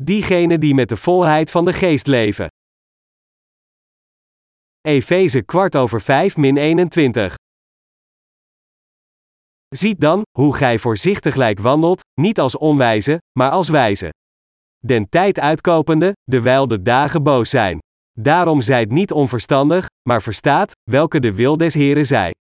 Diegenen die met de volheid van de geest leven. Efeze kwart over 5 min 21. Ziet dan, hoe gij voorzichtiglijk wandelt, niet als onwijze, maar als wijze. Den tijd uitkopende, dewijl de dagen boos zijn. Daarom zijt niet onverstandig, maar verstaat, welke de wil des Heren zij.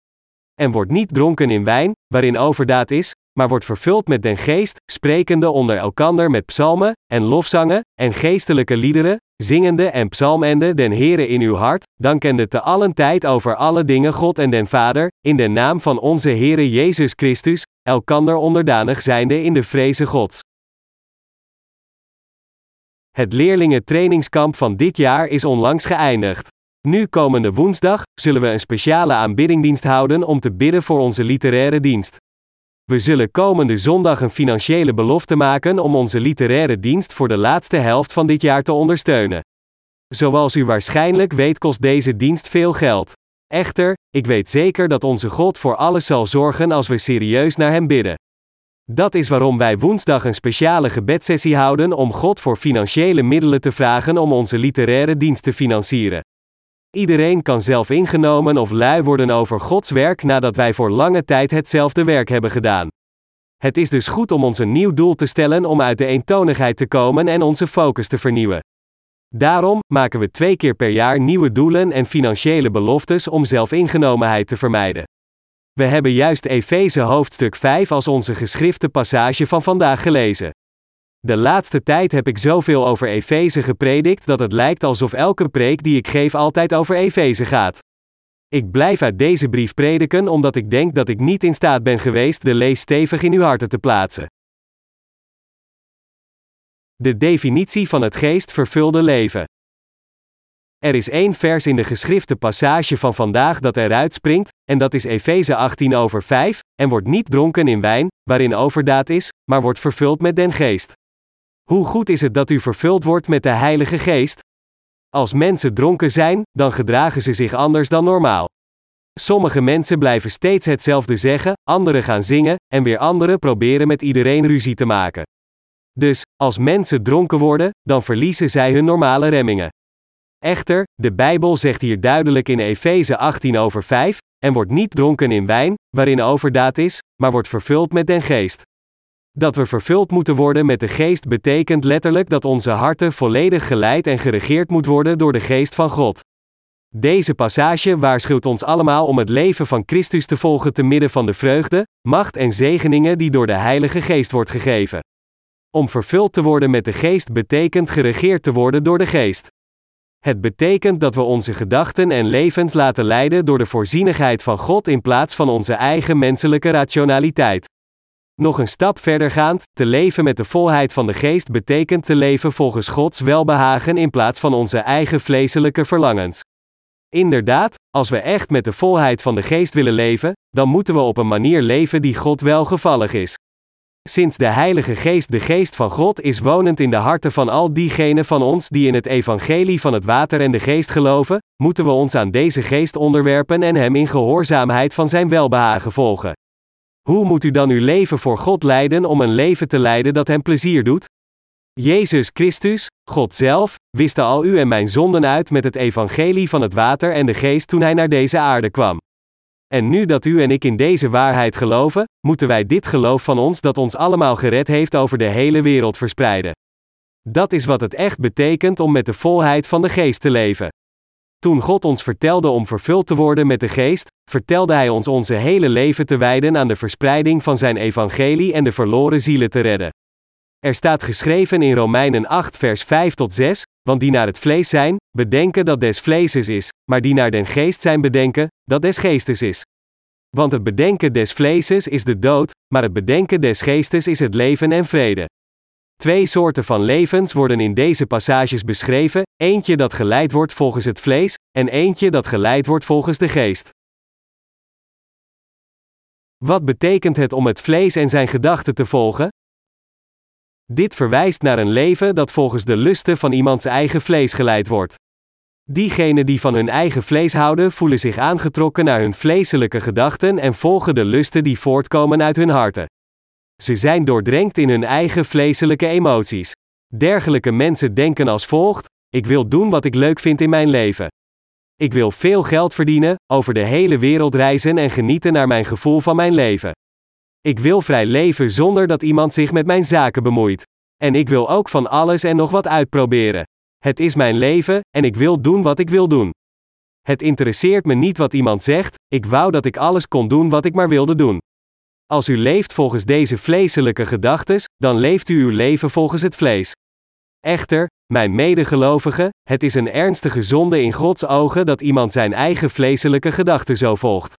En wordt niet dronken in wijn, waarin overdaad is, maar wordt vervuld met den geest, sprekende onder elkander met psalmen, en lofzangen, en geestelijke liederen, zingende en psalmende den Heere in uw hart, dankende te allen tijd over alle dingen God en den Vader, in de naam van onze Heere Jezus Christus, elkander onderdanig zijnde in de vreze Gods. Het leerlingentrainingskamp van dit jaar is onlangs geëindigd. Nu komende woensdag zullen we een speciale aanbiddingdienst houden om te bidden voor onze literaire dienst. We zullen komende zondag een financiële belofte maken om onze literaire dienst voor de laatste helft van dit jaar te ondersteunen. Zoals u waarschijnlijk weet kost deze dienst veel geld. Echter, ik weet zeker dat onze God voor alles zal zorgen als we serieus naar Hem bidden. Dat is waarom wij woensdag een speciale gebedsessie houden om God voor financiële middelen te vragen om onze literaire dienst te financieren. Iedereen kan zelf ingenomen of lui worden over Gods werk nadat wij voor lange tijd hetzelfde werk hebben gedaan. Het is dus goed om ons een nieuw doel te stellen om uit de eentonigheid te komen en onze focus te vernieuwen. Daarom maken we twee keer per jaar nieuwe doelen en financiële beloftes om zelfingenomenheid te vermijden. We hebben juist Efeze hoofdstuk 5 als onze geschrifte passage van vandaag gelezen. De laatste tijd heb ik zoveel over Efeze gepredikt dat het lijkt alsof elke preek die ik geef altijd over Efeze gaat. Ik blijf uit deze brief prediken omdat ik denk dat ik niet in staat ben geweest de lees stevig in uw harten te plaatsen. De definitie van het geest vervulde leven. Er is één vers in de geschrifte passage van vandaag dat eruit springt, en dat is Efeze 18 over 5, en wordt niet dronken in wijn, waarin overdaad is, maar wordt vervuld met den geest. Hoe goed is het dat u vervuld wordt met de Heilige Geest? Als mensen dronken zijn, dan gedragen ze zich anders dan normaal. Sommige mensen blijven steeds hetzelfde zeggen, anderen gaan zingen, en weer anderen proberen met iedereen ruzie te maken. Dus, als mensen dronken worden, dan verliezen zij hun normale remmingen. Echter, de Bijbel zegt hier duidelijk in Efeze 18 over 5, en wordt niet dronken in wijn, waarin overdaad is, maar wordt vervuld met den geest. Dat we vervuld moeten worden met de geest betekent letterlijk dat onze harten volledig geleid en geregeerd moet worden door de geest van God. Deze passage waarschuwt ons allemaal om het leven van Christus te volgen te midden van de vreugde, macht en zegeningen die door de Heilige Geest wordt gegeven. Om vervuld te worden met de geest betekent geregeerd te worden door de geest. Het betekent dat we onze gedachten en levens laten leiden door de voorzienigheid van God in plaats van onze eigen menselijke rationaliteit. Nog een stap verder gaand, te leven met de volheid van de geest betekent te leven volgens Gods welbehagen in plaats van onze eigen vleeselijke verlangens. Inderdaad, als we echt met de volheid van de geest willen leven, dan moeten we op een manier leven die God welgevallig is. Sinds de Heilige Geest de Geest van God is wonend in de harten van al diegenen van ons die in het evangelie van het water en de geest geloven, moeten we ons aan deze geest onderwerpen en Hem in gehoorzaamheid van Zijn welbehagen volgen. Hoe moet u dan uw leven voor God leiden om een leven te leiden dat Hem plezier doet? Jezus Christus, God zelf, wist al u en mijn zonden uit met het evangelie van het water en de geest toen Hij naar deze aarde kwam. En nu dat u en ik in deze waarheid geloven, moeten wij dit geloof van ons dat ons allemaal gered heeft over de hele wereld verspreiden. Dat is wat het echt betekent om met de volheid van de geest te leven. Toen God ons vertelde om vervuld te worden met de geest, vertelde Hij ons onze hele leven te wijden aan de verspreiding van Zijn evangelie en de verloren zielen te redden. Er staat geschreven in Romeinen 8 vers 5 tot 6, want die naar het vlees zijn, bedenken dat des vleeses is, maar die naar den geest zijn bedenken, dat des geestes is. Want het bedenken des vleeses is de dood, maar het bedenken des geestes is het leven en vrede. Twee soorten van levens worden in deze passages beschreven: eentje dat geleid wordt volgens het vlees, en eentje dat geleid wordt volgens de geest. Wat betekent het om het vlees en zijn gedachten te volgen? Dit verwijst naar een leven dat volgens de lusten van iemands eigen vlees geleid wordt. Diegenen die van hun eigen vlees houden, voelen zich aangetrokken naar hun vleeselijke gedachten en volgen de lusten die voortkomen uit hun harten. Ze zijn doordrenkt in hun eigen vleeselijke emoties. Dergelijke mensen denken als volgt: ik wil doen wat ik leuk vind in mijn leven. Ik wil veel geld verdienen, over de hele wereld reizen en genieten naar mijn gevoel van mijn leven. Ik wil vrij leven zonder dat iemand zich met mijn zaken bemoeit. En ik wil ook van alles en nog wat uitproberen. Het is mijn leven, en ik wil doen wat ik wil doen. Het interesseert me niet wat iemand zegt, ik wou dat ik alles kon doen wat ik maar wilde doen. Als u leeft volgens deze vleeselijke gedachten, dan leeft u uw leven volgens het vlees. Echter, mijn medegelovigen, het is een ernstige zonde in Gods ogen dat iemand zijn eigen vleeselijke gedachten zo volgt.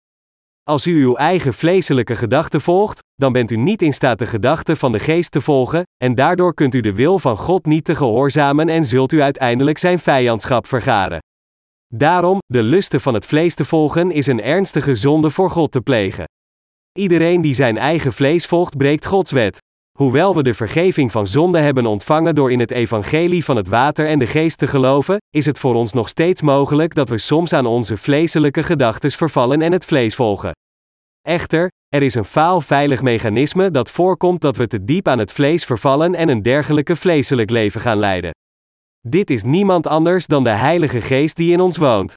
Als u uw eigen vleeselijke gedachten volgt, dan bent u niet in staat de gedachten van de geest te volgen, en daardoor kunt u de wil van God niet te gehoorzamen en zult u uiteindelijk zijn vijandschap vergaren. Daarom, de lusten van het vlees te volgen is een ernstige zonde voor God te plegen. Iedereen die zijn eigen vlees volgt, breekt Gods wet. Hoewel we de vergeving van zonde hebben ontvangen door in het evangelie van het water en de geest te geloven, is het voor ons nog steeds mogelijk dat we soms aan onze vleeselijke gedachten vervallen en het vlees volgen. Echter, er is een faalveilig mechanisme dat voorkomt dat we te diep aan het vlees vervallen en een dergelijke vleeselijk leven gaan leiden. Dit is niemand anders dan de Heilige Geest die in ons woont.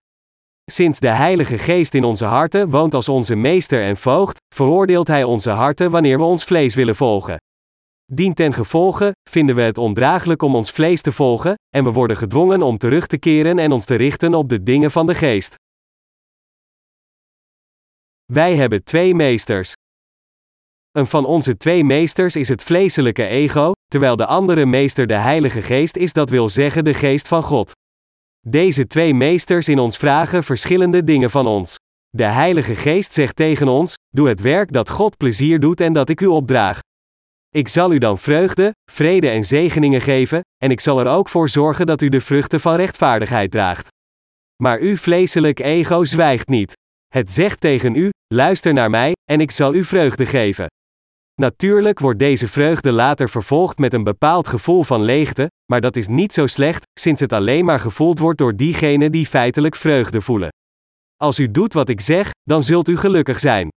Sinds de Heilige Geest in onze harten woont als onze meester en voogd, veroordeelt Hij onze harten wanneer we ons vlees willen volgen. Dien ten gevolge vinden we het ondraaglijk om ons vlees te volgen, en we worden gedwongen om terug te keren en ons te richten op de dingen van de geest. Wij hebben twee meesters. Een van onze twee meesters is het vleeselijke ego, terwijl de andere meester de Heilige Geest is, dat wil zeggen de Geest van God. Deze twee meesters in ons vragen verschillende dingen van ons. De Heilige Geest zegt tegen ons: Doe het werk dat God plezier doet en dat ik u opdraag. Ik zal u dan vreugde, vrede en zegeningen geven, en ik zal er ook voor zorgen dat u de vruchten van rechtvaardigheid draagt. Maar uw vleeselijk ego zwijgt niet. Het zegt tegen u: luister naar mij, en ik zal u vreugde geven. Natuurlijk wordt deze vreugde later vervolgd met een bepaald gevoel van leegte, maar dat is niet zo slecht, sinds het alleen maar gevoeld wordt door diegenen die feitelijk vreugde voelen. Als u doet wat ik zeg, dan zult u gelukkig zijn.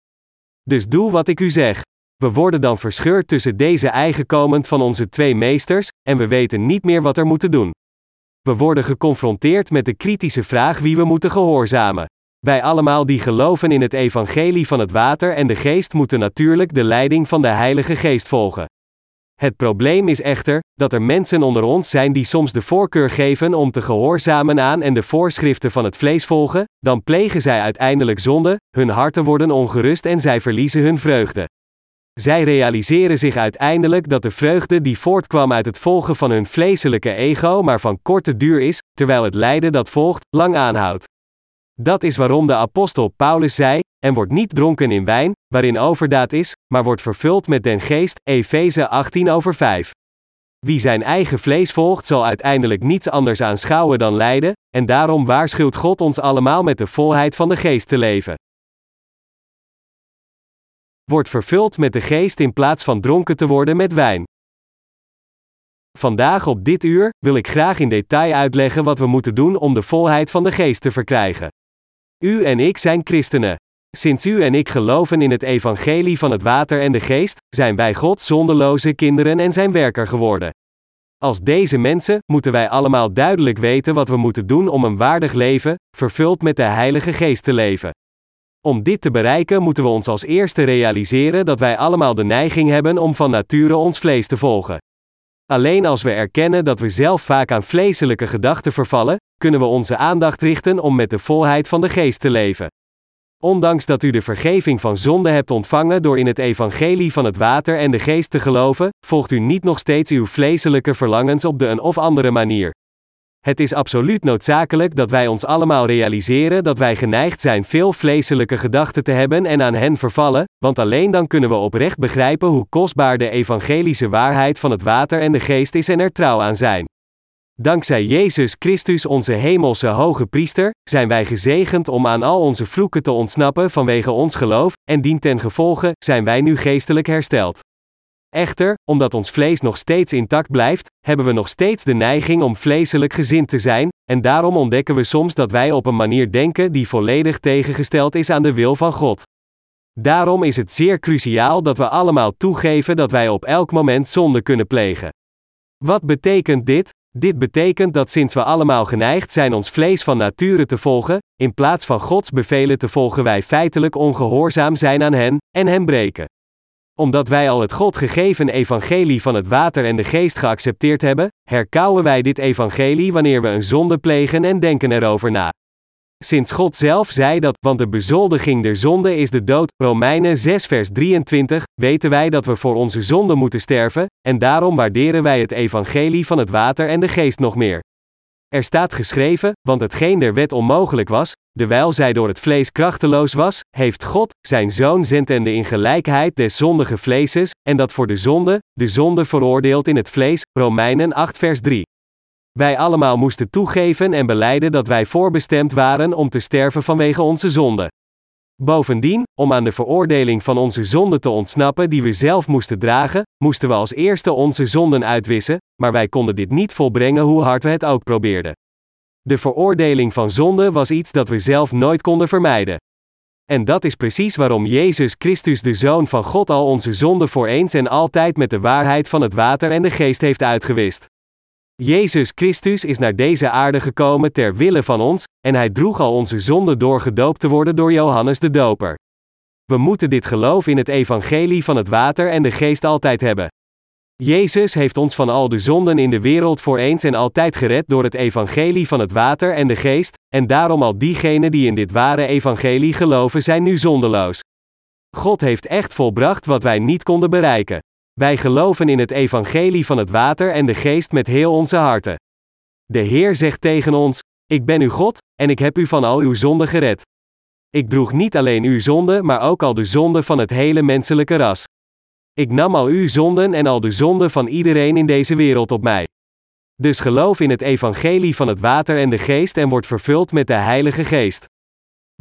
Dus doe wat ik u zeg. We worden dan verscheurd tussen deze eigen komend van onze twee meesters, en we weten niet meer wat er moeten doen. We worden geconfronteerd met de kritische vraag wie we moeten gehoorzamen. Wij allemaal die geloven in het evangelie van het water en de geest moeten natuurlijk de leiding van de Heilige Geest volgen. Het probleem is echter, dat er mensen onder ons zijn die soms de voorkeur geven om te gehoorzamen aan en de voorschriften van het vlees volgen, dan plegen zij uiteindelijk zonde, hun harten worden ongerust en zij verliezen hun vreugde. Zij realiseren zich uiteindelijk dat de vreugde die voortkwam uit het volgen van hun vleeselijke ego maar van korte duur is, terwijl het lijden dat volgt, lang aanhoudt. Dat is waarom de apostel Paulus zei: En wordt niet dronken in wijn, waarin overdaad is, maar wordt vervuld met den geest, Efeze 18 over 5. Wie zijn eigen vlees volgt, zal uiteindelijk niets anders aanschouwen dan lijden, en daarom waarschuwt God ons allemaal met de volheid van de geest te leven. Wordt vervuld met de geest in plaats van dronken te worden met wijn. Vandaag op dit uur wil ik graag in detail uitleggen wat we moeten doen om de volheid van de geest te verkrijgen. U en ik zijn christenen. Sinds u en ik geloven in het evangelie van het water en de geest, zijn wij Gods zonderloze kinderen en zijn werker geworden. Als deze mensen moeten wij allemaal duidelijk weten wat we moeten doen om een waardig leven, vervuld met de Heilige Geest te leven. Om dit te bereiken moeten we ons als eerste realiseren dat wij allemaal de neiging hebben om van nature ons vlees te volgen. Alleen als we erkennen dat we zelf vaak aan vleeselijke gedachten vervallen, kunnen we onze aandacht richten om met de volheid van de geest te leven. Ondanks dat u de vergeving van zonde hebt ontvangen door in het evangelie van het water en de geest te geloven, volgt u niet nog steeds uw vleeselijke verlangens op de een of andere manier. Het is absoluut noodzakelijk dat wij ons allemaal realiseren dat wij geneigd zijn veel vleeselijke gedachten te hebben en aan hen vervallen, want alleen dan kunnen we oprecht begrijpen hoe kostbaar de evangelische waarheid van het water en de geest is en er trouw aan zijn. Dankzij Jezus Christus, onze hemelse hoge priester, zijn wij gezegend om aan al onze vloeken te ontsnappen vanwege ons geloof, en dien ten gevolge zijn wij nu geestelijk hersteld. Echter, omdat ons vlees nog steeds intact blijft, hebben we nog steeds de neiging om vleeselijk gezind te zijn, en daarom ontdekken we soms dat wij op een manier denken die volledig tegengesteld is aan de wil van God. Daarom is het zeer cruciaal dat we allemaal toegeven dat wij op elk moment zonde kunnen plegen. Wat betekent dit? Dit betekent dat sinds we allemaal geneigd zijn ons vlees van nature te volgen, in plaats van Gods bevelen te volgen wij feitelijk ongehoorzaam zijn aan hen, en hem breken. Omdat wij al het God gegeven evangelie van het water en de geest geaccepteerd hebben, herkauwen wij dit evangelie wanneer we een zonde plegen en denken erover na. Sinds God zelf zei dat, want de bezoldiging der zonde is de dood, Romeinen 6 vers 23, weten wij dat we voor onze zonde moeten sterven, en daarom waarderen wij het evangelie van het water en de geest nog meer. Er staat geschreven, want hetgeen der wet onmogelijk was, dewijl zij door het vlees krachteloos was, heeft God, zijn zoon zendende in gelijkheid des zondige vleeses, en dat voor de zonde, de zonde veroordeeld in het vlees, Romeinen 8 vers 3. Wij allemaal moesten toegeven en beleiden dat wij voorbestemd waren om te sterven vanwege onze zonde. Bovendien, om aan de veroordeling van onze zonde te ontsnappen die we zelf moesten dragen, moesten we als eerste onze zonden uitwissen, maar wij konden dit niet volbrengen hoe hard we het ook probeerden. De veroordeling van zonde was iets dat we zelf nooit konden vermijden. En dat is precies waarom Jezus Christus, de Zoon van God, al onze zonden voor eens en altijd met de waarheid van het water en de geest heeft uitgewist. Jezus Christus is naar deze aarde gekomen ter wille van ons, en hij droeg al onze zonden door gedoopt te worden door Johannes de Doper. We moeten dit geloof in het evangelie van het water en de geest altijd hebben. Jezus heeft ons van al de zonden in de wereld voor eens en altijd gered door het evangelie van het water en de geest, en daarom al diegenen die in dit ware evangelie geloven zijn nu zondeloos. God heeft echt volbracht wat wij niet konden bereiken. Wij geloven in het evangelie van het water en de geest met heel onze harten. De Heer zegt tegen ons: Ik ben uw God, en ik heb u van al uw zonden gered. Ik droeg niet alleen uw zonde, maar ook al de zonde van het hele menselijke ras. Ik nam al uw zonden en al de zonden van iedereen in deze wereld op mij. Dus geloof in het evangelie van het water en de geest en word vervuld met de Heilige Geest.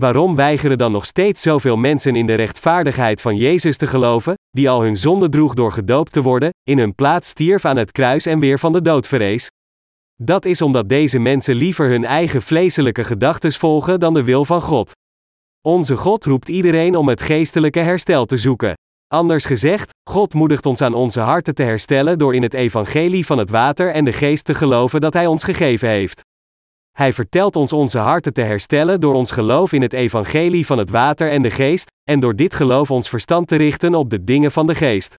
Waarom weigeren dan nog steeds zoveel mensen in de rechtvaardigheid van Jezus te geloven, die al hun zonde droeg door gedoopt te worden, in hun plaats stierf aan het kruis en weer van de dood verrees? Dat is omdat deze mensen liever hun eigen vleeselijke gedachten volgen dan de wil van God. Onze God roept iedereen om het geestelijke herstel te zoeken. Anders gezegd, God moedigt ons aan onze harten te herstellen door in het evangelie van het water en de geest te geloven dat Hij ons gegeven heeft. Hij vertelt ons onze harten te herstellen door ons geloof in het evangelie van het water en de geest, en door dit geloof ons verstand te richten op de dingen van de geest.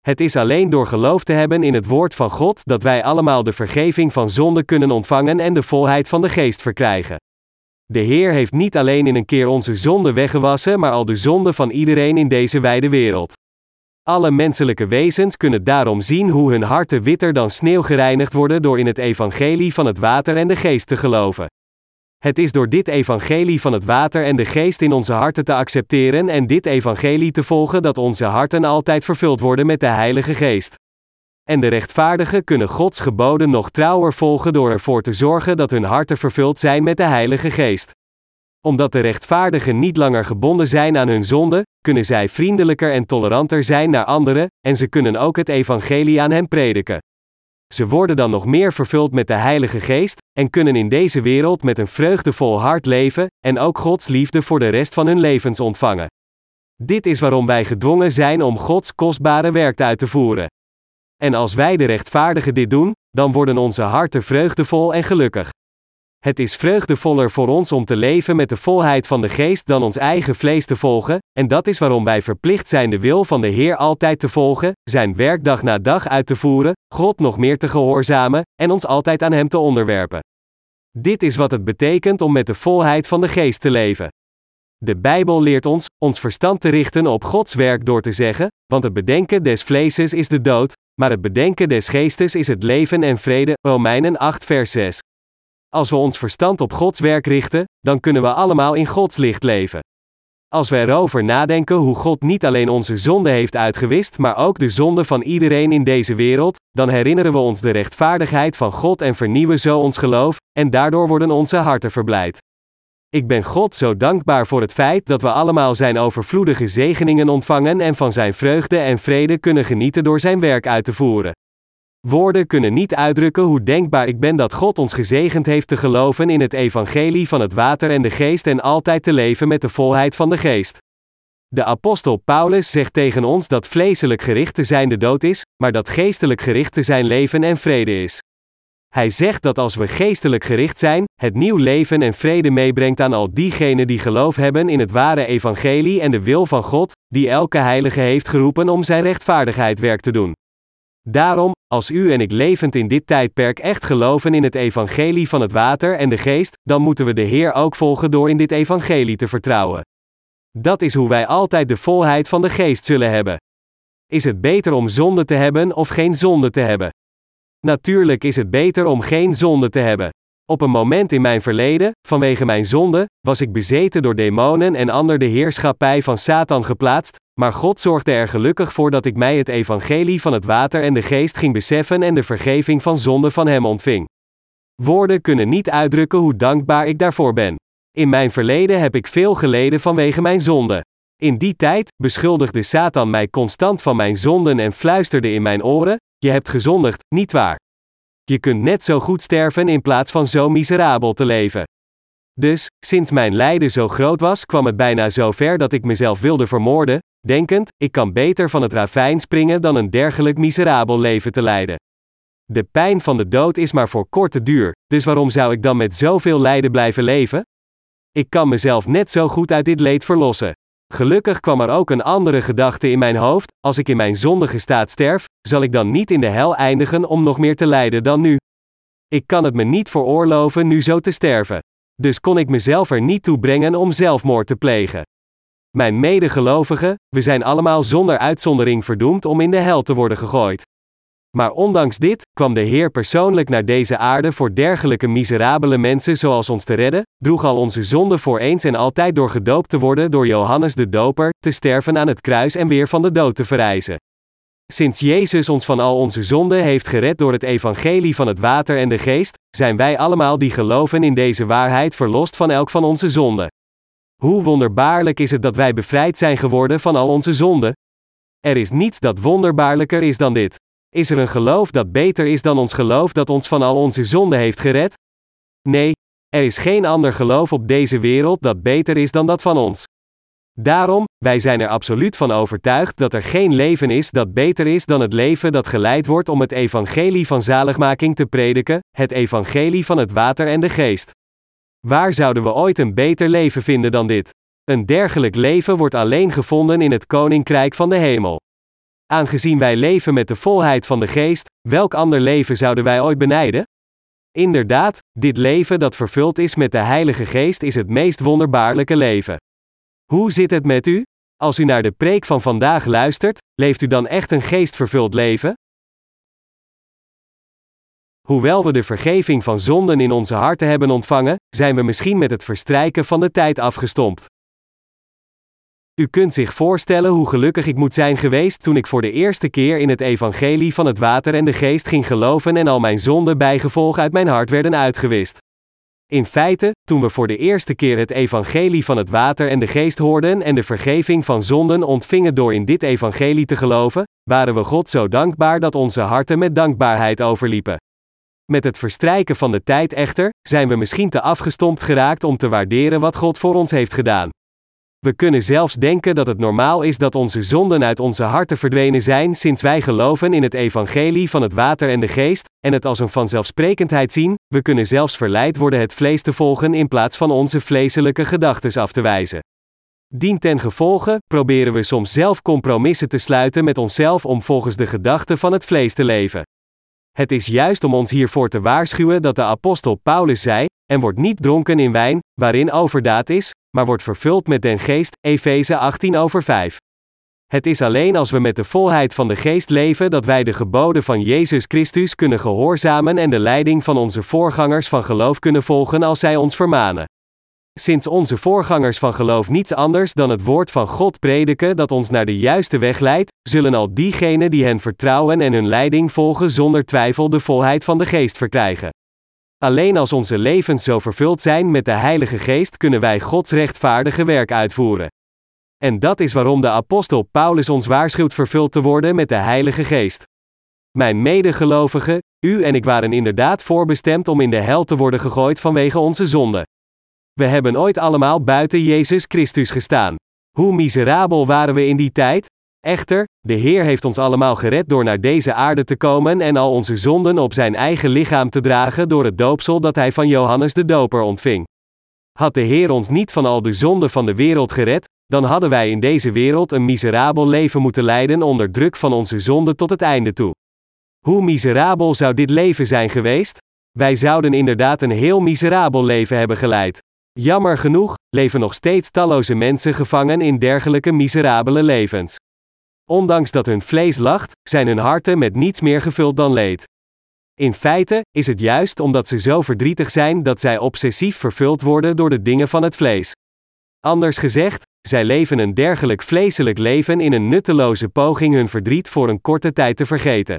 Het is alleen door geloof te hebben in het woord van God dat wij allemaal de vergeving van zonde kunnen ontvangen en de volheid van de geest verkrijgen. De Heer heeft niet alleen in een keer onze zonde weggewassen, maar al de zonde van iedereen in deze wijde wereld. Alle menselijke wezens kunnen daarom zien hoe hun harten witter dan sneeuw gereinigd worden door in het evangelie van het water en de geest te geloven. Het is door dit evangelie van het water en de geest in onze harten te accepteren en dit evangelie te volgen dat onze harten altijd vervuld worden met de Heilige Geest. En de rechtvaardigen kunnen Gods geboden nog trouwer volgen door ervoor te zorgen dat hun harten vervuld zijn met de Heilige Geest omdat de rechtvaardigen niet langer gebonden zijn aan hun zonde, kunnen zij vriendelijker en toleranter zijn naar anderen, en ze kunnen ook het evangelie aan hen prediken. Ze worden dan nog meer vervuld met de Heilige Geest, en kunnen in deze wereld met een vreugdevol hart leven, en ook Gods liefde voor de rest van hun levens ontvangen. Dit is waarom wij gedwongen zijn om Gods kostbare werk uit te voeren. En als wij de rechtvaardigen dit doen, dan worden onze harten vreugdevol en gelukkig. Het is vreugdevoller voor ons om te leven met de volheid van de geest dan ons eigen vlees te volgen, en dat is waarom wij verplicht zijn de wil van de Heer altijd te volgen, zijn werk dag na dag uit te voeren, God nog meer te gehoorzamen, en ons altijd aan Hem te onderwerpen. Dit is wat het betekent om met de volheid van de geest te leven. De Bijbel leert ons, ons verstand te richten op Gods werk door te zeggen, want het bedenken des vleeses is de dood, maar het bedenken des geestes is het leven en vrede, Romeinen 8 vers 6. Als we ons verstand op Gods werk richten, dan kunnen we allemaal in Gods licht leven. Als we erover nadenken hoe God niet alleen onze zonde heeft uitgewist, maar ook de zonde van iedereen in deze wereld, dan herinneren we ons de rechtvaardigheid van God en vernieuwen zo ons geloof, en daardoor worden onze harten verblijd. Ik ben God zo dankbaar voor het feit dat we allemaal Zijn overvloedige zegeningen ontvangen en van Zijn vreugde en vrede kunnen genieten door Zijn werk uit te voeren. Woorden kunnen niet uitdrukken hoe denkbaar ik ben dat God ons gezegend heeft te geloven in het evangelie van het water en de geest en altijd te leven met de volheid van de geest. De apostel Paulus zegt tegen ons dat vleeselijk gericht te zijn de dood is, maar dat geestelijk gericht te zijn leven en vrede is. Hij zegt dat als we geestelijk gericht zijn, het nieuw leven en vrede meebrengt aan al diegenen die geloof hebben in het ware evangelie en de wil van God, die elke heilige heeft geroepen om zijn rechtvaardigheid werk te doen. Daarom, als u en ik levend in dit tijdperk echt geloven in het evangelie van het water en de geest, dan moeten we de Heer ook volgen door in dit evangelie te vertrouwen. Dat is hoe wij altijd de volheid van de geest zullen hebben. Is het beter om zonde te hebben of geen zonde te hebben? Natuurlijk is het beter om geen zonde te hebben. Op een moment in mijn verleden, vanwege mijn zonde, was ik bezeten door demonen en ander de heerschappij van Satan geplaatst, maar God zorgde er gelukkig voor dat ik mij het evangelie van het water en de geest ging beseffen en de vergeving van zonde van Hem ontving. Woorden kunnen niet uitdrukken hoe dankbaar ik daarvoor ben. In mijn verleden heb ik veel geleden vanwege mijn zonde. In die tijd beschuldigde Satan mij constant van mijn zonden en fluisterde in mijn oren: Je hebt gezondigd, niet waar? Je kunt net zo goed sterven in plaats van zo miserabel te leven. Dus, sinds mijn lijden zo groot was, kwam het bijna zo ver dat ik mezelf wilde vermoorden, denkend: ik kan beter van het ravijn springen dan een dergelijk miserabel leven te leiden. De pijn van de dood is maar voor korte duur, dus waarom zou ik dan met zoveel lijden blijven leven? Ik kan mezelf net zo goed uit dit leed verlossen. Gelukkig kwam er ook een andere gedachte in mijn hoofd: als ik in mijn zondige staat sterf, zal ik dan niet in de hel eindigen om nog meer te lijden dan nu. Ik kan het me niet veroorloven nu zo te sterven. Dus kon ik mezelf er niet toe brengen om zelfmoord te plegen. Mijn medegelovigen, we zijn allemaal zonder uitzondering verdoemd om in de hel te worden gegooid. Maar ondanks dit, kwam de Heer persoonlijk naar deze aarde voor dergelijke miserabele mensen zoals ons te redden, droeg al onze zonden voor eens en altijd door gedoopt te worden door Johannes de Doper, te sterven aan het kruis en weer van de dood te verrijzen. Sinds Jezus ons van al onze zonden heeft gered door het evangelie van het water en de geest, zijn wij allemaal die geloven in deze waarheid verlost van elk van onze zonden. Hoe wonderbaarlijk is het dat wij bevrijd zijn geworden van al onze zonden? Er is niets dat wonderbaarlijker is dan dit. Is er een geloof dat beter is dan ons geloof dat ons van al onze zonden heeft gered? Nee, er is geen ander geloof op deze wereld dat beter is dan dat van ons. Daarom, wij zijn er absoluut van overtuigd dat er geen leven is dat beter is dan het leven dat geleid wordt om het evangelie van zaligmaking te prediken, het evangelie van het water en de geest. Waar zouden we ooit een beter leven vinden dan dit? Een dergelijk leven wordt alleen gevonden in het koninkrijk van de hemel. Aangezien wij leven met de volheid van de geest, welk ander leven zouden wij ooit benijden? Inderdaad, dit leven dat vervuld is met de Heilige Geest is het meest wonderbaarlijke leven. Hoe zit het met u? Als u naar de preek van vandaag luistert, leeft u dan echt een geestvervuld leven? Hoewel we de vergeving van zonden in onze harten hebben ontvangen, zijn we misschien met het verstrijken van de tijd afgestompt. U kunt zich voorstellen hoe gelukkig ik moet zijn geweest toen ik voor de eerste keer in het evangelie van het water en de geest ging geloven en al mijn zonden bijgevolg uit mijn hart werden uitgewist. In feite, toen we voor de eerste keer het evangelie van het water en de geest hoorden en de vergeving van zonden ontvingen door in dit evangelie te geloven, waren we God zo dankbaar dat onze harten met dankbaarheid overliepen. Met het verstrijken van de tijd echter, zijn we misschien te afgestompt geraakt om te waarderen wat God voor ons heeft gedaan. We kunnen zelfs denken dat het normaal is dat onze zonden uit onze harten verdwenen zijn sinds wij geloven in het evangelie van het water en de geest, en het als een vanzelfsprekendheid zien, we kunnen zelfs verleid worden het vlees te volgen in plaats van onze vleeselijke gedachten af te wijzen. Dien ten gevolge proberen we soms zelf compromissen te sluiten met onszelf om volgens de gedachten van het vlees te leven. Het is juist om ons hiervoor te waarschuwen dat de apostel Paulus zei: En wordt niet dronken in wijn, waarin overdaad is, maar wordt vervuld met den geest, Efeze 18 over 5. Het is alleen als we met de volheid van de geest leven dat wij de geboden van Jezus Christus kunnen gehoorzamen en de leiding van onze voorgangers van geloof kunnen volgen als zij ons vermanen. Sinds onze voorgangers van geloof niets anders dan het woord van God prediken dat ons naar de juiste weg leidt, zullen al diegenen die hen vertrouwen en hun leiding volgen zonder twijfel de volheid van de geest verkrijgen. Alleen als onze levens zo vervuld zijn met de Heilige Geest kunnen wij Gods rechtvaardige werk uitvoeren. En dat is waarom de apostel Paulus ons waarschuwt vervuld te worden met de Heilige Geest. Mijn medegelovigen, u en ik waren inderdaad voorbestemd om in de hel te worden gegooid vanwege onze zonde. We hebben ooit allemaal buiten Jezus Christus gestaan. Hoe miserabel waren we in die tijd? Echter, de Heer heeft ons allemaal gered door naar deze aarde te komen en al onze zonden op zijn eigen lichaam te dragen door het doopsel dat hij van Johannes de Doper ontving. Had de Heer ons niet van al de zonden van de wereld gered, dan hadden wij in deze wereld een miserabel leven moeten leiden onder druk van onze zonde tot het einde toe. Hoe miserabel zou dit leven zijn geweest? Wij zouden inderdaad een heel miserabel leven hebben geleid. Jammer genoeg, leven nog steeds talloze mensen gevangen in dergelijke miserabele levens. Ondanks dat hun vlees lacht, zijn hun harten met niets meer gevuld dan leed. In feite is het juist omdat ze zo verdrietig zijn dat zij obsessief vervuld worden door de dingen van het vlees. Anders gezegd, zij leven een dergelijk vleeselijk leven in een nutteloze poging hun verdriet voor een korte tijd te vergeten.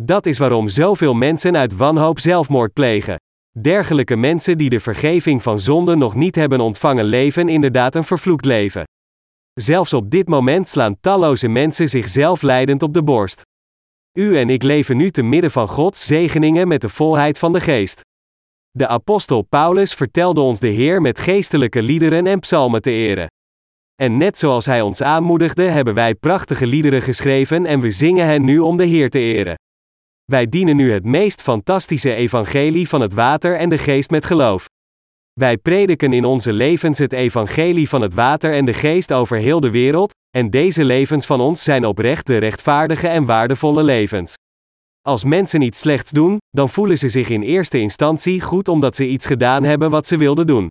Dat is waarom zoveel mensen uit wanhoop zelfmoord plegen. Dergelijke mensen die de vergeving van zonde nog niet hebben ontvangen leven inderdaad een vervloekt leven. Zelfs op dit moment slaan talloze mensen zichzelf leidend op de borst. U en ik leven nu te midden van Gods zegeningen met de volheid van de geest. De apostel Paulus vertelde ons de Heer met geestelijke liederen en psalmen te eren. En net zoals hij ons aanmoedigde, hebben wij prachtige liederen geschreven en we zingen hen nu om de Heer te eren. Wij dienen nu het meest fantastische evangelie van het water en de geest met geloof. Wij prediken in onze levens het evangelie van het water en de geest over heel de wereld, en deze levens van ons zijn oprecht de rechtvaardige en waardevolle levens. Als mensen iets slechts doen, dan voelen ze zich in eerste instantie goed omdat ze iets gedaan hebben wat ze wilden doen.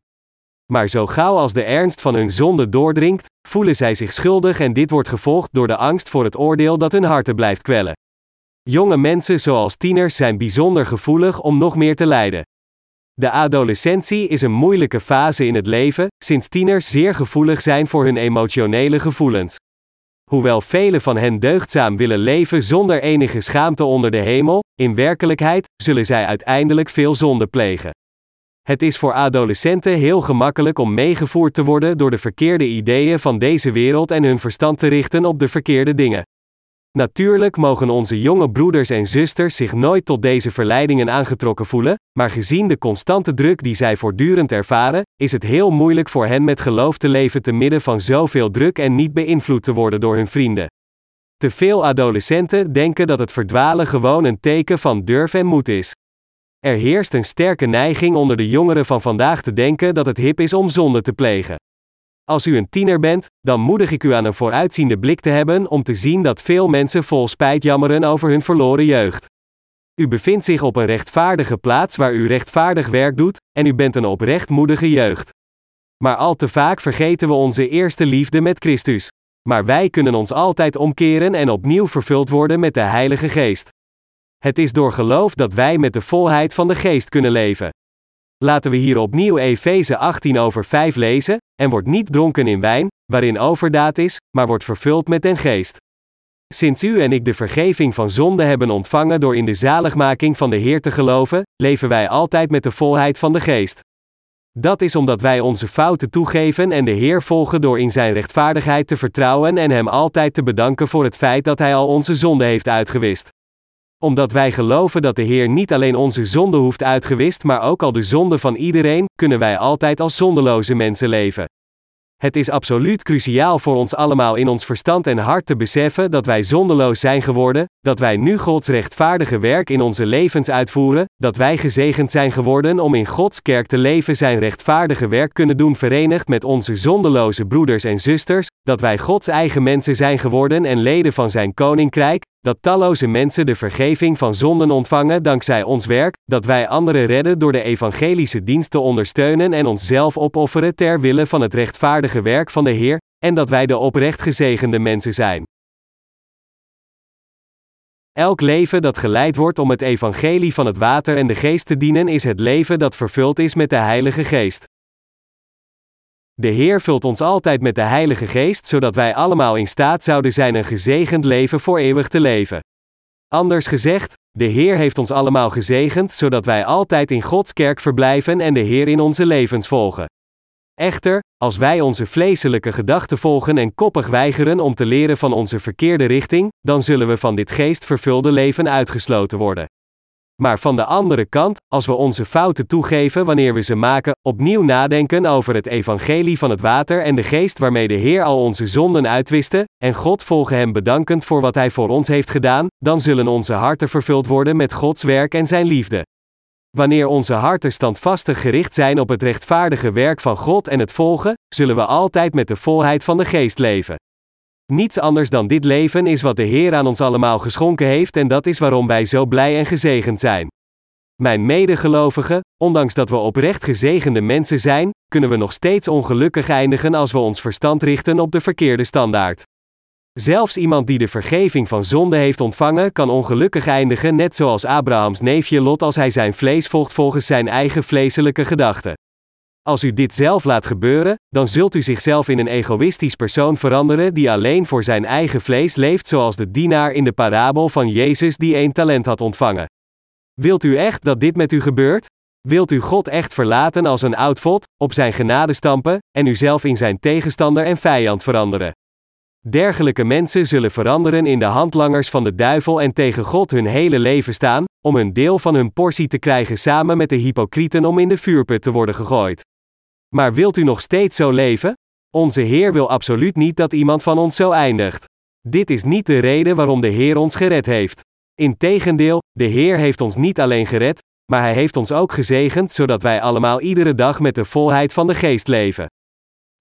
Maar zo gauw als de ernst van hun zonde doordringt, voelen zij zich schuldig en dit wordt gevolgd door de angst voor het oordeel dat hun harten blijft kwellen. Jonge mensen zoals tieners zijn bijzonder gevoelig om nog meer te lijden. De adolescentie is een moeilijke fase in het leven, sinds tieners zeer gevoelig zijn voor hun emotionele gevoelens. Hoewel velen van hen deugdzaam willen leven zonder enige schaamte onder de hemel, in werkelijkheid zullen zij uiteindelijk veel zonde plegen. Het is voor adolescenten heel gemakkelijk om meegevoerd te worden door de verkeerde ideeën van deze wereld en hun verstand te richten op de verkeerde dingen. Natuurlijk mogen onze jonge broeders en zusters zich nooit tot deze verleidingen aangetrokken voelen, maar gezien de constante druk die zij voortdurend ervaren, is het heel moeilijk voor hen met geloof te leven te midden van zoveel druk en niet beïnvloed te worden door hun vrienden. Te veel adolescenten denken dat het verdwalen gewoon een teken van durf en moed is. Er heerst een sterke neiging onder de jongeren van vandaag te denken dat het hip is om zonde te plegen. Als u een tiener bent, dan moedig ik u aan een vooruitziende blik te hebben om te zien dat veel mensen vol spijt jammeren over hun verloren jeugd. U bevindt zich op een rechtvaardige plaats waar u rechtvaardig werk doet, en u bent een oprecht moedige jeugd. Maar al te vaak vergeten we onze eerste liefde met Christus. Maar wij kunnen ons altijd omkeren en opnieuw vervuld worden met de Heilige Geest. Het is door geloof dat wij met de volheid van de Geest kunnen leven. Laten we hier opnieuw Efeze 18 over 5 lezen, en wordt niet dronken in wijn, waarin overdaad is, maar wordt vervuld met den geest. Sinds u en ik de vergeving van zonde hebben ontvangen door in de zaligmaking van de Heer te geloven, leven wij altijd met de volheid van de geest. Dat is omdat wij onze fouten toegeven en de Heer volgen door in Zijn rechtvaardigheid te vertrouwen en Hem altijd te bedanken voor het feit dat Hij al onze zonde heeft uitgewist omdat wij geloven dat de Heer niet alleen onze zonde hoeft uitgewist, maar ook al de zonde van iedereen, kunnen wij altijd als zondeloze mensen leven. Het is absoluut cruciaal voor ons allemaal in ons verstand en hart te beseffen dat wij zondeloos zijn geworden, dat wij nu Gods rechtvaardige werk in onze levens uitvoeren, dat wij gezegend zijn geworden om in Gods kerk te leven zijn rechtvaardige werk kunnen doen verenigd met onze zondeloze broeders en zusters, dat wij Gods eigen mensen zijn geworden en leden van zijn koninkrijk, dat talloze mensen de vergeving van zonden ontvangen dankzij ons werk, dat wij anderen redden door de evangelische dienst te ondersteunen en onszelf opofferen ter wille van het rechtvaardige werk van de Heer, en dat wij de oprecht gezegende mensen zijn. Elk leven dat geleid wordt om het evangelie van het water en de geest te dienen is het leven dat vervuld is met de Heilige Geest. De Heer vult ons altijd met de Heilige Geest, zodat wij allemaal in staat zouden zijn een gezegend leven voor eeuwig te leven. Anders gezegd, de Heer heeft ons allemaal gezegend, zodat wij altijd in Gods kerk verblijven en de Heer in onze levens volgen. Echter, als wij onze vleeselijke gedachten volgen en koppig weigeren om te leren van onze verkeerde richting, dan zullen we van dit geestvervulde leven uitgesloten worden. Maar van de andere kant, als we onze fouten toegeven wanneer we ze maken, opnieuw nadenken over het evangelie van het water en de geest waarmee de Heer al onze zonden uitwiste, en God volgen Hem bedankend voor wat Hij voor ons heeft gedaan, dan zullen onze harten vervuld worden met Gods werk en Zijn liefde. Wanneer onze harten standvastig gericht zijn op het rechtvaardige werk van God en het volgen, zullen we altijd met de volheid van de geest leven. Niets anders dan dit leven is wat de Heer aan ons allemaal geschonken heeft en dat is waarom wij zo blij en gezegend zijn. Mijn medegelovigen, ondanks dat we oprecht gezegende mensen zijn, kunnen we nog steeds ongelukkig eindigen als we ons verstand richten op de verkeerde standaard. Zelfs iemand die de vergeving van zonde heeft ontvangen, kan ongelukkig eindigen, net zoals Abrahams neefje Lot als hij zijn vlees volgt volgens zijn eigen vleeselijke gedachten. Als u dit zelf laat gebeuren, dan zult u zichzelf in een egoïstisch persoon veranderen die alleen voor zijn eigen vlees leeft, zoals de dienaar in de parabel van Jezus die één talent had ontvangen. Wilt u echt dat dit met u gebeurt? Wilt u God echt verlaten als een oud vod, op zijn genade stampen, en uzelf in zijn tegenstander en vijand veranderen? Dergelijke mensen zullen veranderen in de handlangers van de duivel en tegen God hun hele leven staan, om een deel van hun portie te krijgen samen met de hypocrieten om in de vuurput te worden gegooid. Maar wilt u nog steeds zo leven? Onze Heer wil absoluut niet dat iemand van ons zo eindigt. Dit is niet de reden waarom de Heer ons gered heeft. Integendeel, de Heer heeft ons niet alleen gered, maar Hij heeft ons ook gezegend zodat wij allemaal iedere dag met de volheid van de geest leven.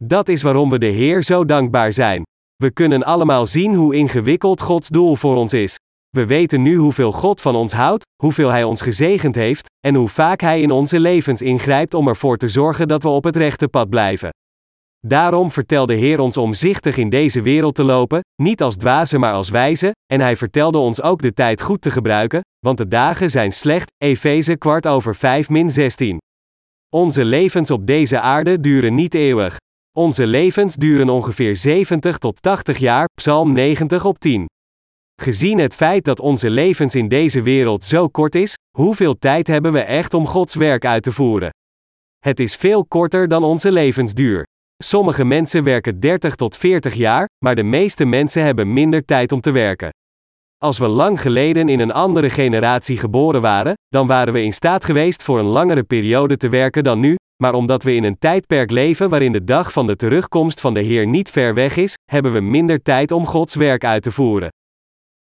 Dat is waarom we de Heer zo dankbaar zijn. We kunnen allemaal zien hoe ingewikkeld Gods doel voor ons is. We weten nu hoeveel God van ons houdt, hoeveel Hij ons gezegend heeft, en hoe vaak Hij in onze levens ingrijpt om ervoor te zorgen dat we op het rechte pad blijven. Daarom vertelde Heer ons omzichtig in deze wereld te lopen, niet als dwazen maar als wijze, en Hij vertelde ons ook de tijd goed te gebruiken, want de dagen zijn slecht, Efeze kwart over 5 min 16. Onze levens op deze aarde duren niet eeuwig. Onze levens duren ongeveer 70 tot 80 jaar, Psalm 90 op 10. Gezien het feit dat onze levens in deze wereld zo kort is, hoeveel tijd hebben we echt om Gods werk uit te voeren? Het is veel korter dan onze levensduur. Sommige mensen werken 30 tot 40 jaar, maar de meeste mensen hebben minder tijd om te werken. Als we lang geleden in een andere generatie geboren waren, dan waren we in staat geweest voor een langere periode te werken dan nu, maar omdat we in een tijdperk leven waarin de dag van de terugkomst van de Heer niet ver weg is, hebben we minder tijd om Gods werk uit te voeren.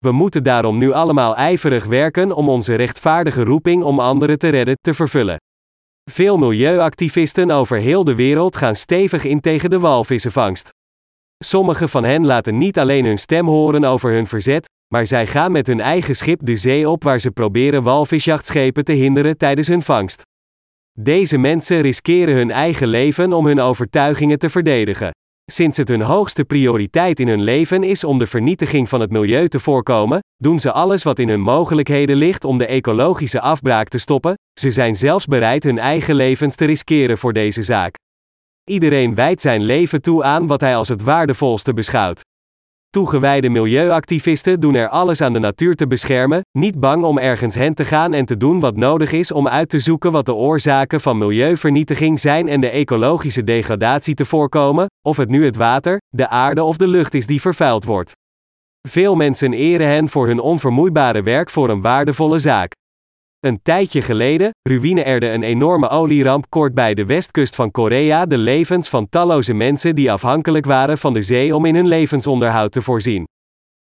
We moeten daarom nu allemaal ijverig werken om onze rechtvaardige roeping om anderen te redden te vervullen. Veel milieuactivisten over heel de wereld gaan stevig in tegen de walvissenvangst. Sommige van hen laten niet alleen hun stem horen over hun verzet, maar zij gaan met hun eigen schip de zee op waar ze proberen walvisjachtschepen te hinderen tijdens hun vangst. Deze mensen riskeren hun eigen leven om hun overtuigingen te verdedigen. Sinds het hun hoogste prioriteit in hun leven is om de vernietiging van het milieu te voorkomen, doen ze alles wat in hun mogelijkheden ligt om de ecologische afbraak te stoppen, ze zijn zelfs bereid hun eigen levens te riskeren voor deze zaak. Iedereen wijdt zijn leven toe aan wat hij als het waardevolste beschouwt. Toegewijde milieuactivisten doen er alles aan de natuur te beschermen, niet bang om ergens heen te gaan en te doen wat nodig is om uit te zoeken wat de oorzaken van milieuvernietiging zijn en de ecologische degradatie te voorkomen, of het nu het water, de aarde of de lucht is die vervuild wordt. Veel mensen eren hen voor hun onvermoeibare werk voor een waardevolle zaak. Een tijdje geleden ruïneerde een enorme olieramp kort bij de westkust van Korea de levens van talloze mensen die afhankelijk waren van de zee om in hun levensonderhoud te voorzien.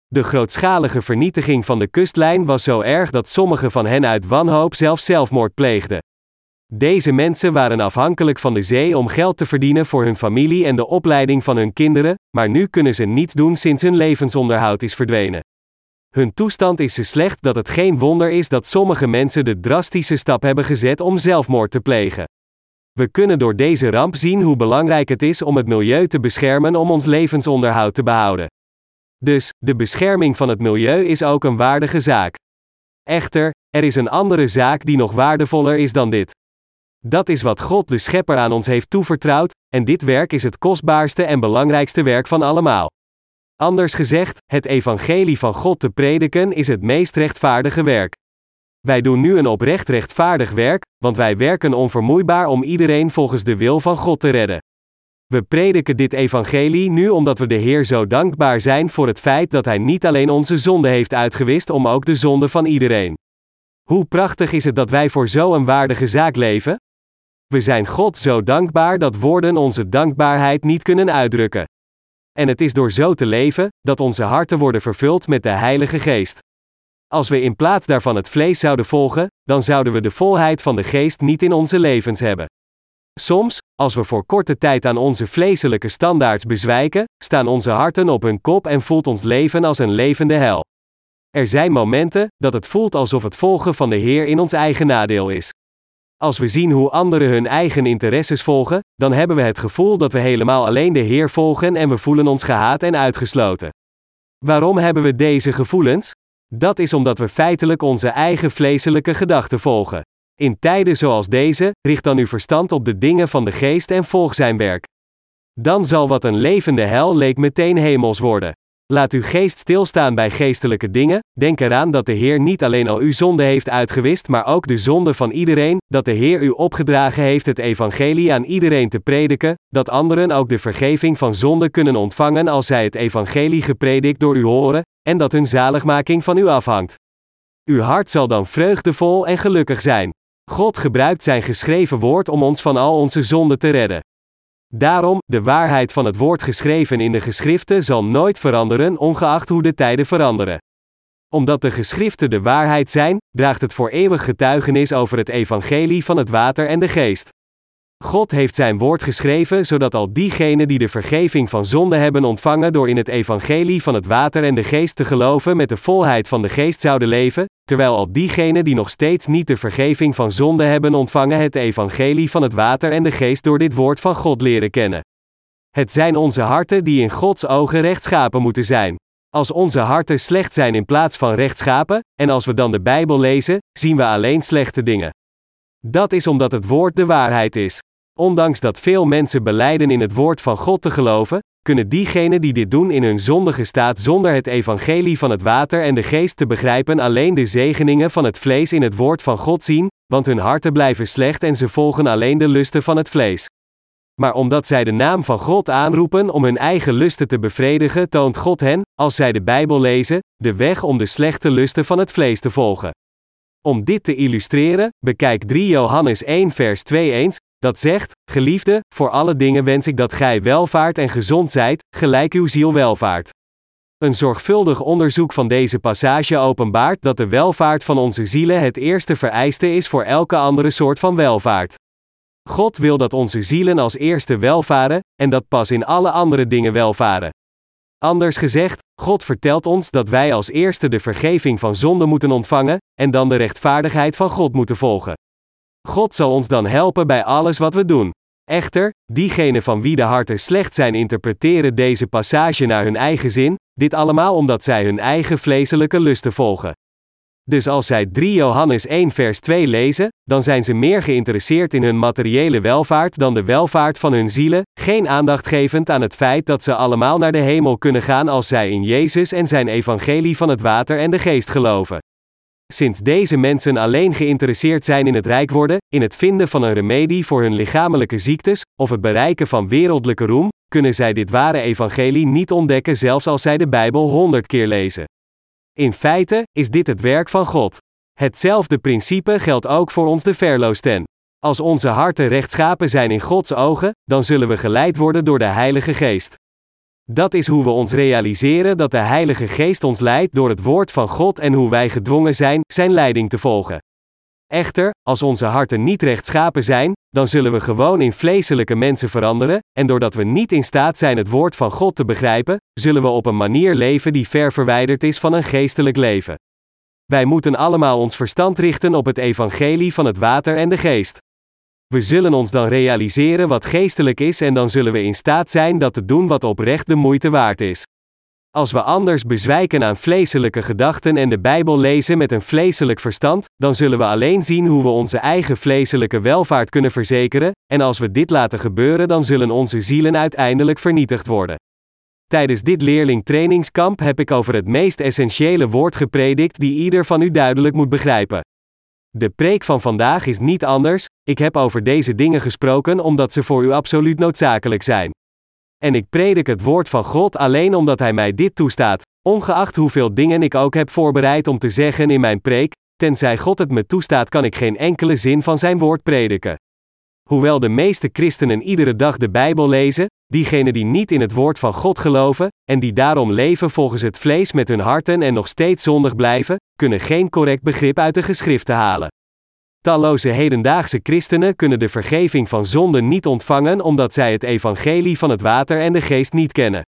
De grootschalige vernietiging van de kustlijn was zo erg dat sommigen van hen uit wanhoop zelf zelfmoord pleegden. Deze mensen waren afhankelijk van de zee om geld te verdienen voor hun familie en de opleiding van hun kinderen, maar nu kunnen ze niets doen sinds hun levensonderhoud is verdwenen. Hun toestand is zo slecht dat het geen wonder is dat sommige mensen de drastische stap hebben gezet om zelfmoord te plegen. We kunnen door deze ramp zien hoe belangrijk het is om het milieu te beschermen om ons levensonderhoud te behouden. Dus, de bescherming van het milieu is ook een waardige zaak. Echter, er is een andere zaak die nog waardevoller is dan dit. Dat is wat God de Schepper aan ons heeft toevertrouwd, en dit werk is het kostbaarste en belangrijkste werk van allemaal. Anders gezegd, het evangelie van God te prediken is het meest rechtvaardige werk. Wij doen nu een oprecht rechtvaardig werk, want wij werken onvermoeibaar om iedereen volgens de wil van God te redden. We prediken dit evangelie nu omdat we de Heer zo dankbaar zijn voor het feit dat Hij niet alleen onze zonde heeft uitgewist, om ook de zonde van iedereen. Hoe prachtig is het dat wij voor zo'n waardige zaak leven? We zijn God zo dankbaar dat woorden onze dankbaarheid niet kunnen uitdrukken. En het is door zo te leven, dat onze harten worden vervuld met de Heilige Geest. Als we in plaats daarvan het vlees zouden volgen, dan zouden we de volheid van de Geest niet in onze levens hebben. Soms, als we voor korte tijd aan onze vleeselijke standaards bezwijken, staan onze harten op hun kop en voelt ons leven als een levende hel. Er zijn momenten dat het voelt alsof het volgen van de Heer in ons eigen nadeel is. Als we zien hoe anderen hun eigen interesses volgen, dan hebben we het gevoel dat we helemaal alleen de Heer volgen en we voelen ons gehaat en uitgesloten. Waarom hebben we deze gevoelens? Dat is omdat we feitelijk onze eigen vleeselijke gedachten volgen. In tijden zoals deze, richt dan uw verstand op de dingen van de geest en volg zijn werk. Dan zal wat een levende hel leek meteen hemels worden. Laat uw geest stilstaan bij geestelijke dingen, denk eraan dat de Heer niet alleen al uw zonde heeft uitgewist, maar ook de zonde van iedereen, dat de Heer u opgedragen heeft het evangelie aan iedereen te prediken, dat anderen ook de vergeving van zonde kunnen ontvangen als zij het evangelie gepredikt door u horen, en dat hun zaligmaking van u afhangt. Uw hart zal dan vreugdevol en gelukkig zijn. God gebruikt zijn geschreven woord om ons van al onze zonden te redden. Daarom, de waarheid van het woord geschreven in de geschriften zal nooit veranderen, ongeacht hoe de tijden veranderen. Omdat de geschriften de waarheid zijn, draagt het voor eeuwig getuigenis over het evangelie van het water en de geest. God heeft zijn woord geschreven zodat al diegenen die de vergeving van zonde hebben ontvangen door in het evangelie van het water en de geest te geloven met de volheid van de geest zouden leven, terwijl al diegenen die nog steeds niet de vergeving van zonde hebben ontvangen het evangelie van het water en de geest door dit woord van God leren kennen. Het zijn onze harten die in Gods ogen rechtschapen moeten zijn. Als onze harten slecht zijn in plaats van rechtschapen, en als we dan de Bijbel lezen, zien we alleen slechte dingen. Dat is omdat het woord de waarheid is. Ondanks dat veel mensen beleiden in het woord van God te geloven, kunnen diegenen die dit doen in hun zondige staat zonder het evangelie van het water en de geest te begrijpen alleen de zegeningen van het vlees in het woord van God zien, want hun harten blijven slecht en ze volgen alleen de lusten van het vlees. Maar omdat zij de naam van God aanroepen om hun eigen lusten te bevredigen, toont God hen, als zij de Bijbel lezen, de weg om de slechte lusten van het vlees te volgen. Om dit te illustreren, bekijk 3 Johannes 1 vers 2 eens, dat zegt, geliefde, voor alle dingen wens ik dat gij welvaart en gezond zijt, gelijk uw ziel welvaart. Een zorgvuldig onderzoek van deze passage openbaart dat de welvaart van onze zielen het eerste vereiste is voor elke andere soort van welvaart. God wil dat onze zielen als eerste welvaren, en dat pas in alle andere dingen welvaren. Anders gezegd, God vertelt ons dat wij als eerste de vergeving van zonde moeten ontvangen, en dan de rechtvaardigheid van God moeten volgen. God zal ons dan helpen bij alles wat we doen. Echter, diegenen van wie de harten slecht zijn interpreteren deze passage naar hun eigen zin, dit allemaal omdat zij hun eigen vleeselijke lusten volgen. Dus als zij 3 Johannes 1 vers 2 lezen, dan zijn ze meer geïnteresseerd in hun materiële welvaart dan de welvaart van hun zielen, geen aandacht gevend aan het feit dat ze allemaal naar de hemel kunnen gaan als zij in Jezus en zijn evangelie van het water en de geest geloven. Sinds deze mensen alleen geïnteresseerd zijn in het rijk worden, in het vinden van een remedie voor hun lichamelijke ziektes, of het bereiken van wereldlijke roem, kunnen zij dit ware evangelie niet ontdekken zelfs als zij de Bijbel honderd keer lezen. In feite is dit het werk van God. Hetzelfde principe geldt ook voor ons de verloosten. Als onze harten rechtschapen zijn in Gods ogen, dan zullen we geleid worden door de Heilige Geest. Dat is hoe we ons realiseren dat de Heilige Geest ons leidt door het woord van God en hoe wij gedwongen zijn Zijn leiding te volgen. Echter, als onze harten niet rechtschapen zijn, dan zullen we gewoon in vleeselijke mensen veranderen, en doordat we niet in staat zijn het woord van God te begrijpen, zullen we op een manier leven die ver verwijderd is van een geestelijk leven. Wij moeten allemaal ons verstand richten op het evangelie van het water en de geest. We zullen ons dan realiseren wat geestelijk is en dan zullen we in staat zijn dat te doen wat oprecht de moeite waard is. Als we anders bezwijken aan vleeselijke gedachten en de Bijbel lezen met een vleeselijk verstand, dan zullen we alleen zien hoe we onze eigen vleeselijke welvaart kunnen verzekeren, en als we dit laten gebeuren, dan zullen onze zielen uiteindelijk vernietigd worden. Tijdens dit leerling-trainingskamp heb ik over het meest essentiële woord gepredikt die ieder van u duidelijk moet begrijpen. De preek van vandaag is niet anders, ik heb over deze dingen gesproken omdat ze voor u absoluut noodzakelijk zijn. En ik predik het woord van God alleen omdat Hij mij dit toestaat, ongeacht hoeveel dingen ik ook heb voorbereid om te zeggen in mijn preek, tenzij God het me toestaat, kan ik geen enkele zin van zijn woord prediken. Hoewel de meeste christenen iedere dag de Bijbel lezen, diegenen die niet in het woord van God geloven, en die daarom leven volgens het vlees met hun harten en nog steeds zondig blijven, kunnen geen correct begrip uit de geschriften halen. Talloze hedendaagse christenen kunnen de vergeving van zonden niet ontvangen omdat zij het evangelie van het water en de geest niet kennen.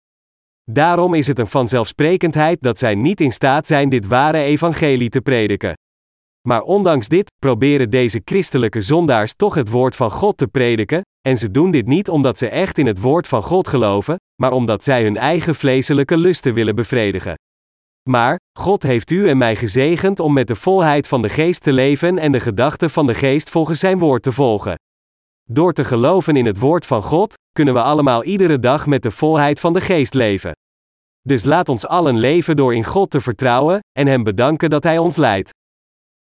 Daarom is het een vanzelfsprekendheid dat zij niet in staat zijn dit ware evangelie te prediken. Maar ondanks dit, proberen deze christelijke zondaars toch het woord van God te prediken, en ze doen dit niet omdat ze echt in het woord van God geloven, maar omdat zij hun eigen vleeselijke lusten willen bevredigen. Maar, God heeft u en mij gezegend om met de volheid van de geest te leven en de gedachten van de geest volgens zijn woord te volgen. Door te geloven in het woord van God, kunnen we allemaal iedere dag met de volheid van de geest leven. Dus laat ons allen leven door in God te vertrouwen en Hem bedanken dat Hij ons leidt.